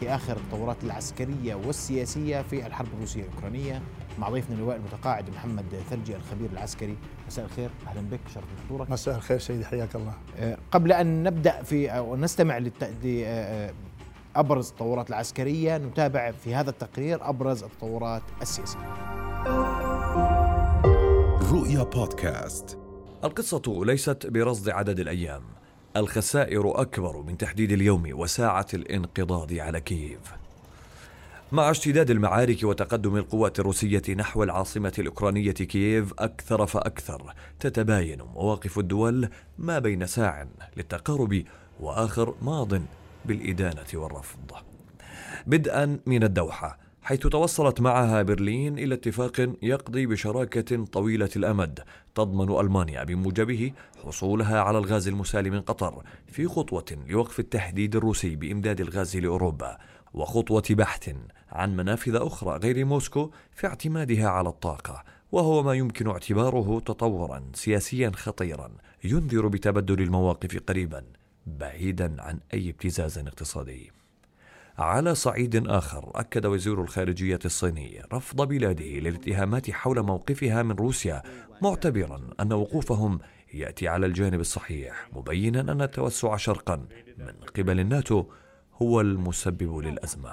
في آخر التطورات العسكرية والسياسية في الحرب الروسية الأوكرانية. مع ضيفنا اللواء المتقاعد محمد ثلجي الخبير العسكري. مساء الخير. أهلا بك. شرف حضورك. مساء الخير سيدي. حياك الله. آه، قبل أن نبدأ في أو نستمع لأبرز التطورات العسكرية نتابع في هذا التقرير أبرز التطورات السياسية. رؤيا بودكاست. القصة ليست برصد عدد الأيام. الخسائر أكبر من تحديد اليوم وساعة الانقضاض على كييف. مع اشتداد المعارك وتقدم القوات الروسية نحو العاصمة الأوكرانية كييف أكثر فأكثر تتباين مواقف الدول ما بين ساع للتقارب وآخر ماض بالإدانة والرفض. بدءا من الدوحة حيث توصلت معها برلين إلى اتفاق يقضي بشراكة طويلة الأمد تضمن ألمانيا بموجبه حصولها على الغاز المسال من قطر في خطوة لوقف التهديد الروسي بإمداد الغاز لأوروبا وخطوة بحث عن منافذ أخرى غير موسكو في اعتمادها على الطاقة وهو ما يمكن اعتباره تطورا سياسيا خطيرا ينذر بتبدل المواقف قريبا بعيدا عن أي ابتزاز اقتصادي. على صعيد آخر أكد وزير الخارجية الصيني رفض بلاده للاتهامات حول موقفها من روسيا معتبرا أن وقوفهم يأتي على الجانب الصحيح مبينا أن التوسع شرقا من قبل الناتو هو المسبب للأزمة.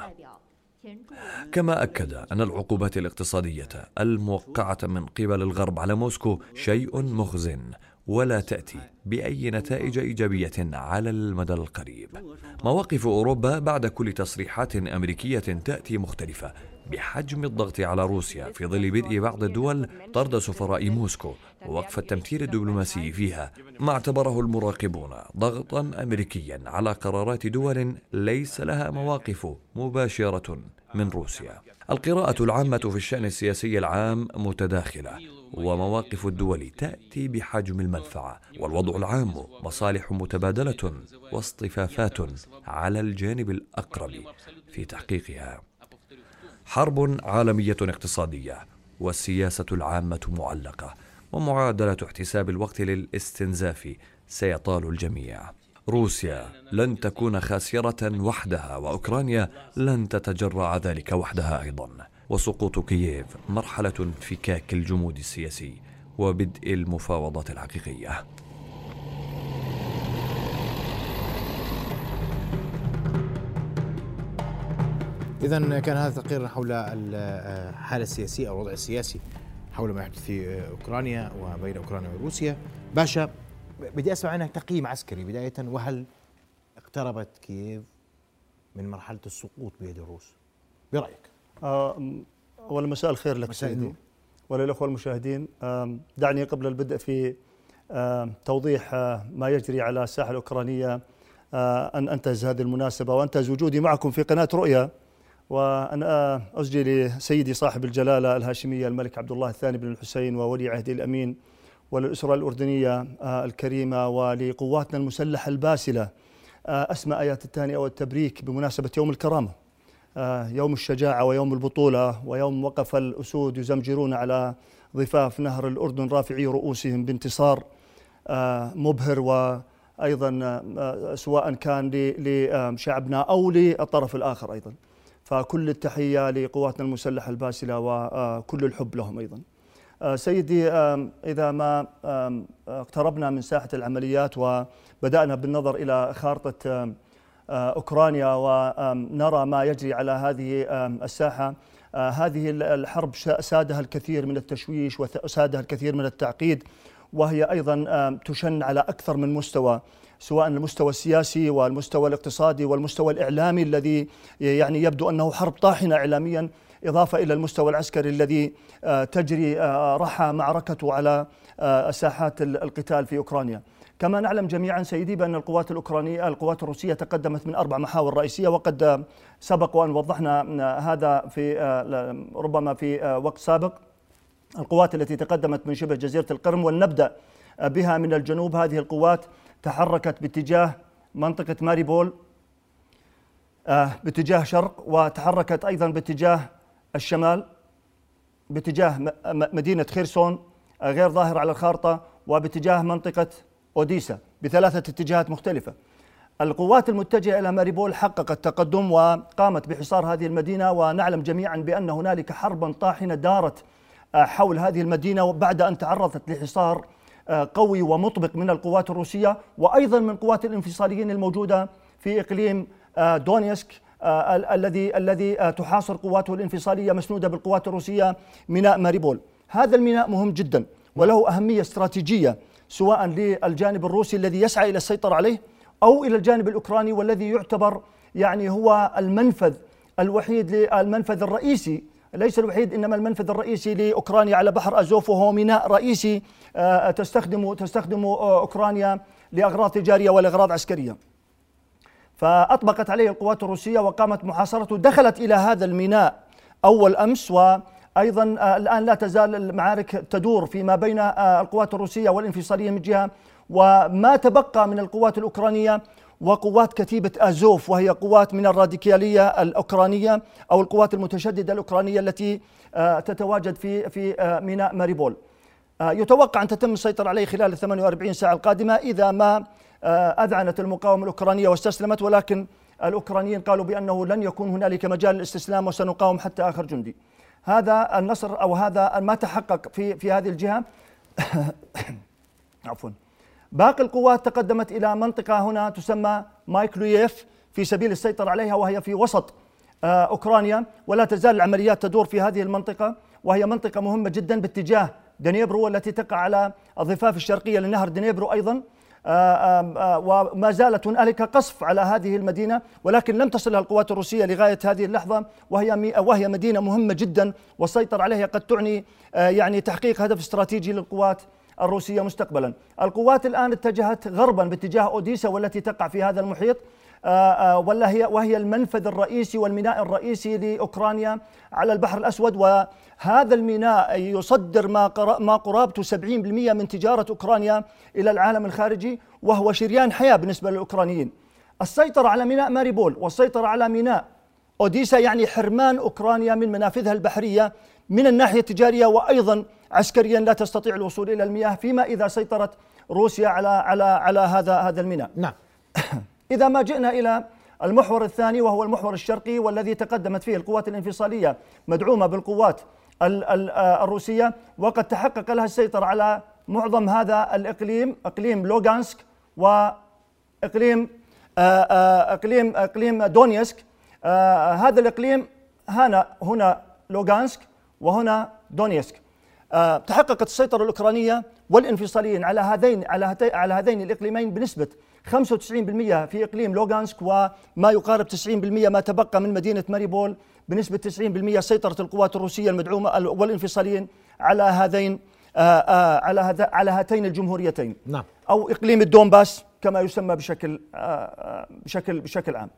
كما أكد أن العقوبات الاقتصادية الموقعة من قبل الغرب على موسكو شيء مخزن ولا تأتي بأي نتائج إيجابية على المدى القريب. مواقف أوروبا بعد كل تصريحات أمريكية تأتي مختلفة بحجم الضغط على روسيا في ظل بدء بعض الدول طرد سفراء موسكو ووقف التمثيل الدبلوماسي فيها ما اعتبره المراقبون ضغطا أمريكيا على قرارات دول ليس لها مواقف مباشرة من روسيا. القراءة العامة في الشأن السياسي العام متداخلة ومواقف الدول تأتي بحجم المنفعة والوضع العام مصالح متبادلة واصطفافات على الجانب الأقرب في تحقيقها. حرب عالمية اقتصادية والسياسة العامة معلقة ومعادلة احتساب الوقت للاستنزاف سيطال الجميع. روسيا لن تكون خاسرة وحدها وأوكرانيا لن تتجرع ذلك وحدها أيضا. وسقوط كييف مرحلة انفكاك الجمود السياسي وبدء المفاوضات الحقيقية. إذا كان هذا تقرير حول الحالة السياسية أو الوضع السياسي حول ما يحدث في أوكرانيا وبين أوكرانيا وروسيا. باشا بدي أسمع عنك تقييم عسكري بداية. وهل اقتربت كييف من مرحلة السقوط بيد الروس؟ برأيك. آه، أولا مساء الخير لك سيدي. وللأخوة المشاهدين دعني قبل البدء في توضيح آه، ما يجري على الساحة الأوكرانية آه، أن أنتهز هذه المناسبة وأنتهز وجودي معكم في قناة رؤيا. وأن أسجي لسيدي صاحب الجلالة الهاشمية الملك عبد الله الثاني بن الحسين وولي عهده الأمين وللأسرة الأردنية الكريمة ولقواتنا المسلحة الباسلة. أسمى آيات التهنئة والتبريك بمناسبة يوم الكرامة. آه، يوم الشجاعة ويوم البطولة ويوم وقف الأسود يزمجرون على ضفاف نهر الأردن رافعي رؤوسهم بانتصار آه، مبهر وأيضا آه، سواء كان لشعبنا أو للطرف الآخر أيضا. فكل التحية لقواتنا المسلحة الباسلة وكل الحب لهم أيضا. سيدي إذا ما اقتربنا من ساحة العمليات وبدأنا بالنظر إلى خارطة آه، أوكرانيا ونرى ما يجري على هذه الساحة آه، هذه الحرب سادها الكثير من التشويش وسادها الكثير من التعقيد وهي أيضا تشن على أكثر من مستوى سواء المستوى السياسي والمستوى الاقتصادي والمستوى الإعلامي الذي يعني يبدو أنه حرب طاحنة اعلاميا إضافة إلى المستوى العسكري الذي آه، تجري رحى معركته على ساحات القتال في أوكرانيا. كما نعلم جميعا سيدي بأن القوات الأوكرانية القوات الروسية تقدمت من أربع محاور رئيسية وقد سبق وأن وضحنا هذا في ربما في وقت سابق القوات التي تقدمت من شبه جزيرة القرم ولنبدأ بها من الجنوب. هذه القوات تحركت باتجاه منطقة ماريبول باتجاه شرق وتحركت أيضا باتجاه الشمال باتجاه مدينة خيرسون غير ظاهر على الخارطة وباتجاه منطقة أوديسا بثلاثة اتجاهات مختلفة. القوات المتجهة إلى ماريبول حققت تقدم وقامت بحصار هذه المدينة ونعلم جميعا بأن هنالك حربا طاحنة دارت آه، حول هذه المدينة بعد أن تعرضت لحصار آه، قوي ومطبق من القوات الروسية وأيضا من قوات الانفصاليين الموجودة في إقليم آه، دونيسك الذي الذي تحاصر قواته الانفصالية مسنودة بالقوات الروسية ميناء ماريبول. هذا الميناء مهم جدا وله أهمية استراتيجية سواء للجانب الروسي الذي يسعى إلى السيطرة عليه أو إلى الجانب الأوكراني والذي يعتبر يعني هو المنفذ الوحيد المنفذ الرئيسي ليس الوحيد إنما المنفذ الرئيسي لأوكرانيا على بحر أزوف وهو ميناء رئيسي آه، تستخدم آه، أوكرانيا لأغراض تجارية ولأغراض عسكرية. فأطبقت عليه القوات الروسية وقامت محاصرته دخلت إلى هذا الميناء أول أمس وأيضا آه، الآن لا تزال المعارك تدور فيما بين القوات الروسية والانفصالية من جهة وما تبقى من القوات الأوكرانية وقوات كتيبة أزوف وهي قوات من الراديكالية الأوكرانية أو القوات المتشددة الأوكرانية التي آه، تتواجد في في آه، ميناء ماريبول. آه، يتوقع أن تتم السيطرة عليه خلال 48 ساعة القادمة إذا ما أذعنت المقاومة الأوكرانية واستسلمت ولكن الأوكرانيين قالوا بأنه لن يكون هنالك مجال للاستسلام وسنقاوم حتى آخر جندي. هذا النصر أو هذا ما تحقق في في هذه الجهة. عفوا. باقي القوات تقدمت إلى منطقة هنا تسمى مايكلوييف في سبيل السيطرة عليها وهي في وسط آه، أوكرانيا. ولا تزال العمليات تدور في هذه المنطقة وهي منطقة مهمة جدا باتجاه دنيبرو والتي تقع على الضفاف الشرقية لنهر دنيبرو آه، وما زالت هنالك قصف على هذه المدينة ولكن لم تصلها القوات الروسية لغاية هذه اللحظة وهي وهي مدينة مهمة جدا والسيطرة عليها قد تعني يعني تحقيق هدف استراتيجي للقوات الروسية مستقبلا. القوات الآن اتجهت غربا باتجاه أوديسا والتي تقع في هذا المحيط آه، آه، ولا هي وهي المنفذ الرئيسي والميناء الرئيسي لأوكرانيا على البحر الأسود وهذا الميناء يصدر ما ما قرابته 70% من تجارة أوكرانيا إلى العالم الخارجي وهو شريان حياة بالنسبة للأوكرانيين. السيطرة على ميناء ماريبول والسيطرة على ميناء أوديسا يعني حرمان أوكرانيا من منافذها البحرية من الناحية التجارية وأيضا عسكريا لا تستطيع الوصول إلى المياه فيما إذا سيطرت روسيا على على على هذا هذا الميناء نعم إذا ما جئنا إلى المحور الثاني وهو المحور الشرقي والذي تقدمت فيه القوات الانفصالية مدعومة بالقوات آه، الروسية وقد تحقق لها السيطرة على معظم هذا الإقليم إقليم لوغانسك واقليم آه، آه، إقليم إقليم دونيسك. هذا الإقليم هنا هنا لوغانسك وهنا دونيسك. تحققت السيطرة الأوكرانية والانفصاليين على هذين على هذين الإقليمين بنسبة 95% في إقليم لوغانسك وما يقارب 90% ما تبقى من مدينة ماريبول. بنسبة 90% سيطرة القوات الروسية المدعومة والانفصاليين على هذين آه، آه، على على هاتين الجمهوريتين. نعم. أو إقليم الدونباس كما يسمى بشكل بشكل بشكل عام.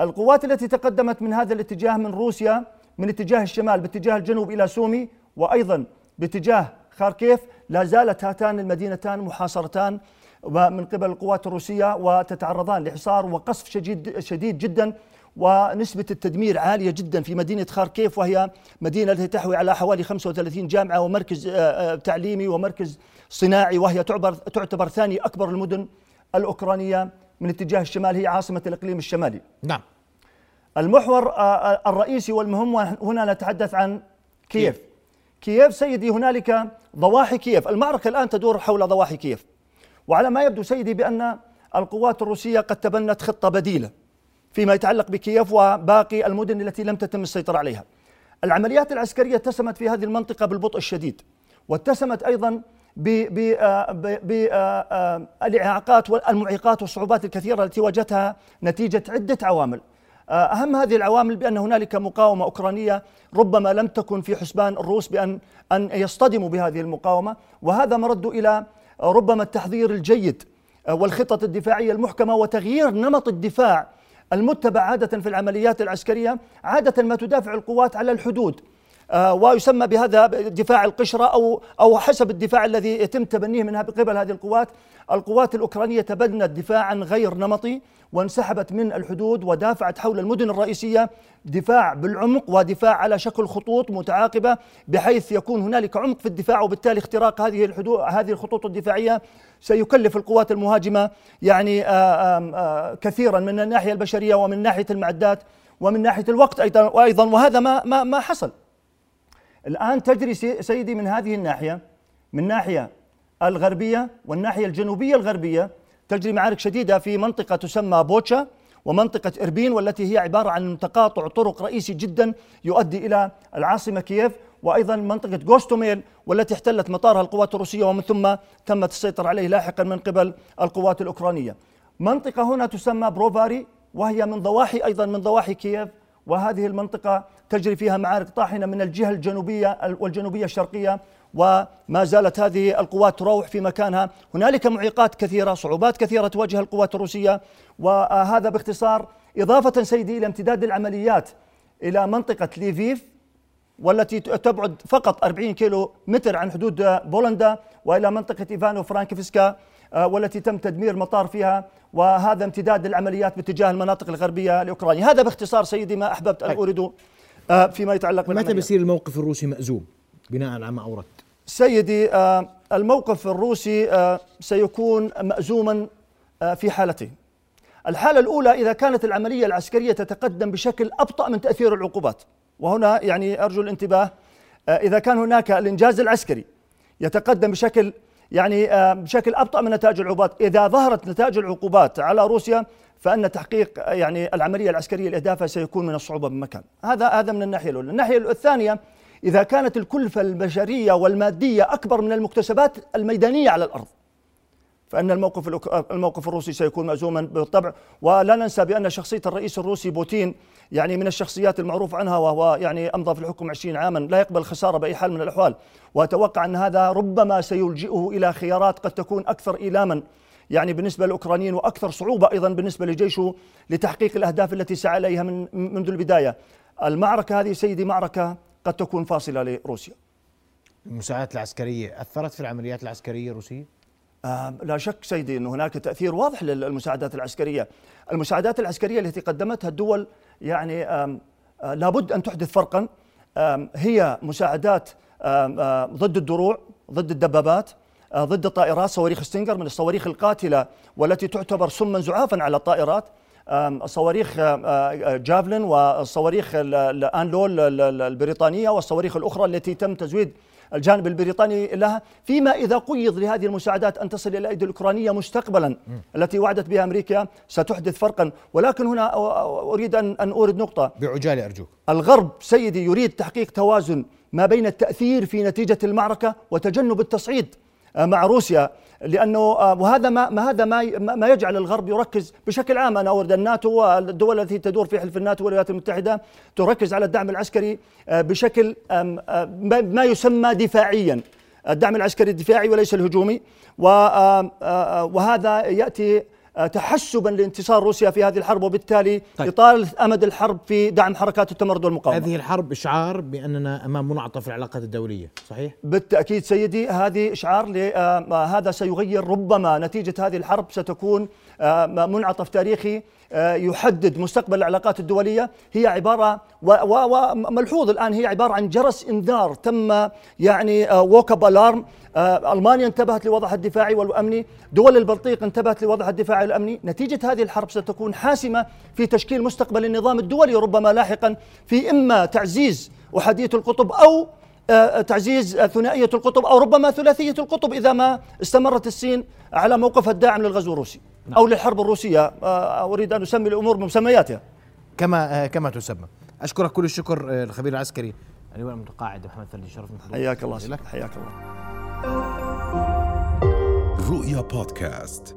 القوات التي تقدمت من هذا الاتجاه من روسيا من اتجاه الشمال باتجاه الجنوب إلى سومي وأيضا باتجاه خاركيف لا زالت هاتان المدينتان محاصرتان من قبل القوات الروسية وتتعرضان لحصار وقصف شديد شديد جدا ونسبة التدمير عالية جدا في مدينة خاركيف وهي مدينة التي تحوي على حوالي 35 جامعة ومركز آه، آه، تعليمي ومركز صناعي وهي تعتبر تعتبر ثاني أكبر المدن الأوكرانية من اتجاه الشمال هي عاصمة الإقليم الشمالي. نعم. المحور آه، الرئيسي والمهم هنا نتحدث عن كييف. كييف سيدي هنالك ضواحي كييف. المعركة الآن تدور حول ضواحي كييف. وعلى ما يبدو سيدي بأن القوات الروسية قد تبنت خطة بديلة فيما يتعلق بكييف وباقي المدن التي لم تتم السيطرة عليها. العمليات العسكرية اتسمت في هذه المنطقة بالبطء الشديد واتسمت أيضا بالإعاقات والمعيقات والصعوبات الكثيرة التي واجهتها نتيجة عدة عوامل. آه، أهم هذه العوامل بأن هنالك مقاومة أوكرانية ربما لم تكن في حسبان الروس بأن أن يصطدموا بهذه المقاومة وهذا مرد إلى ربما التحضير الجيد آه، والخطط الدفاعية المحكمة وتغيير نمط الدفاع المتبع عادة في العمليات العسكرية عادة ما تدافع القوات على الحدود آه، ويسمى بهذا دفاع القشرة أو أو حسب الدفاع الذي يتم تبنيه من قبل هذه القوات. القوات الأوكرانية تبنت دفاعا غير نمطي وانسحبت من الحدود ودافعت حول المدن الرئيسية دفاع بالعمق ودفاع على شكل خطوط متعاقبة بحيث يكون هنالك عمق في الدفاع وبالتالي اختراق هذه الحدود هذه الخطوط الدفاعية سيكلف القوات المهاجمة يعني آآ آآ كثيرا من الناحية البشرية ومن ناحية المعدات ومن ناحية الوقت أيضا وهذا ما ما ما حصل. الآن تجري سيدي من هذه الناحية من ناحية الغربية والناحية الجنوبية الغربية تجري معارك شديدة في منطقة تسمى بوتشا ومنطقة إربين والتي هي عبارة عن تقاطع طرق رئيسي جدا يؤدي إلى العاصمة كييف وأيضا منطقة جوستوميل والتي احتلت مطارها القوات الروسية ومن ثم تمت السيطرة عليه لاحقا من قبل القوات الأوكرانية. منطقة هنا تسمى بروفاري وهي من ضواحي أيضا من ضواحي كييف وهذه المنطقة تجري فيها معارك طاحنة من الجهة الجنوبية والجنوبية الشرقية وما زالت هذه القوات تراوح في مكانها. هنالك معيقات كثيرة صعوبات كثيرة تواجه القوات الروسية وهذا باختصار إضافة سيدي إلى امتداد العمليات إلى منطقة ليفيف والتي تبعد فقط 40 كيلو متر عن حدود بولندا وإلى منطقة إيفانو فرانكفسكا والتي تم تدمير مطار فيها وهذا امتداد العمليات باتجاه المناطق الغربية لأوكرانيا، هذا باختصار سيدي ما أحببت أن اورده فيما يتعلق متى بيصير الموقف الروسي مأزوم؟ بناء على ما اوردت؟ سيدي الموقف الروسي سيكون مأزوما في حالتين. الحالة الأولى إذا كانت العملية العسكرية تتقدم بشكل أبطأ من تأثير العقوبات وهنا يعني أرجو الانتباه إذا كان هناك الإنجاز العسكري يتقدم بشكل يعني بشكل أبطأ من نتائج العقوبات إذا ظهرت نتائج العقوبات على روسيا فإن تحقيق يعني العملية العسكرية لإهدافها سيكون من الصعوبة بمكان هذا هذا من الناحية الأولى الناحية الثانية إذا كانت الكلفة البشرية والمادية أكبر من المكتسبات الميدانية على الأرض. فإن الموقف الموقف الروسي سيكون مأزوما بالطبع. ولا ننسى بأن شخصية الرئيس الروسي بوتين يعني من الشخصيات المعروف عنها وهو يعني أمضى في الحكم 20 عاما لا يقبل الخساره بأي حال من الأحوال. وأتوقع أن هذا ربما سيلجئه إلى خيارات قد تكون أكثر إيلاما يعني بالنسبة للأوكرانيين وأكثر صعوبة أيضا بالنسبة لجيشه لتحقيق الأهداف التي سعى إليها من منذ البداية. المعركة هذه سيدي معركة قد تكون فاصلة لروسيا. المساعدات العسكرية أثرت في العمليات العسكرية الروسية؟ آه لا شك سيدي أن هناك تأثير واضح للمساعدات العسكرية المساعدات العسكرية التي قدمتها الدول يعني آه لابد أن تحدث فرقا هي مساعدات ضد الدروع ضد الدبابات آه ضد الطائرات صواريخ ستينجر من الصواريخ القاتلة والتي تعتبر سما زعافا على الطائرات صواريخ جافلين والصواريخ الانلول البريطانية والصواريخ الأخرى التي تم تزويد الجانب البريطاني لها. فيما إذا قيض لهذه المساعدات أن تصل إلى الأيدي الأوكرانية مستقبلا التي وعدت بها أمريكا ستحدث فرقا. ولكن هنا أريد أن أورد نقطة. بعجالة أرجوك. الغرب سيدي يريد تحقيق توازن ما بين التأثير في نتيجة المعركة وتجنب التصعيد. مع روسيا لأنه وهذا ما ما هذا ما ما يجعل الغرب يركز بشكل عام. أنا اورد الناتو والدول التي تدور في حلف الناتو والولايات المتحدة تركز على الدعم العسكري بشكل ما يسمى دفاعيا. الدعم العسكري الدفاعي وليس الهجومي وهذا يأتي تحسبا لانتصار روسيا في هذه الحرب وبالتالي طيب. اطاله أمد الحرب في دعم حركات التمرد والمقاومه. هذه الحرب إشعار بأننا أمام منعطف العلاقات الدولية، صحيح؟ بالتأكيد سيدي هذه إشعار هذا سيغير ربما نتيجة هذه الحرب ستكون منعطف تاريخي يحدد مستقبل العلاقات الدولية. هي عبارة وملحوظ الآن هي عبارة عن جرس إنذار تم يعني wake up alarm ألمانيا انتبهت لوضعها الدفاعي والأمني. دول البلطيق انتبهت لوضعها الدفاعي والأمني. نتيجة هذه الحرب ستكون حاسمة في تشكيل مستقبل النظام الدولي ربما لاحقا في إما تعزيز أحادية القطب أو تعزيز ثنائية القطب أو ربما ثلاثية القطب إذا ما استمرت الصين على موقفها الداعم للغزو الروسي. أو للحرب الروسية أريد أن أسمي الأمور بمسمياتها. كما كما تسمى. أشكرك كل الشكر الخبير العسكري. اللواء المتقاعد محمد ثلجي شرف حياك الله حياك الله. رؤيا بودكاست.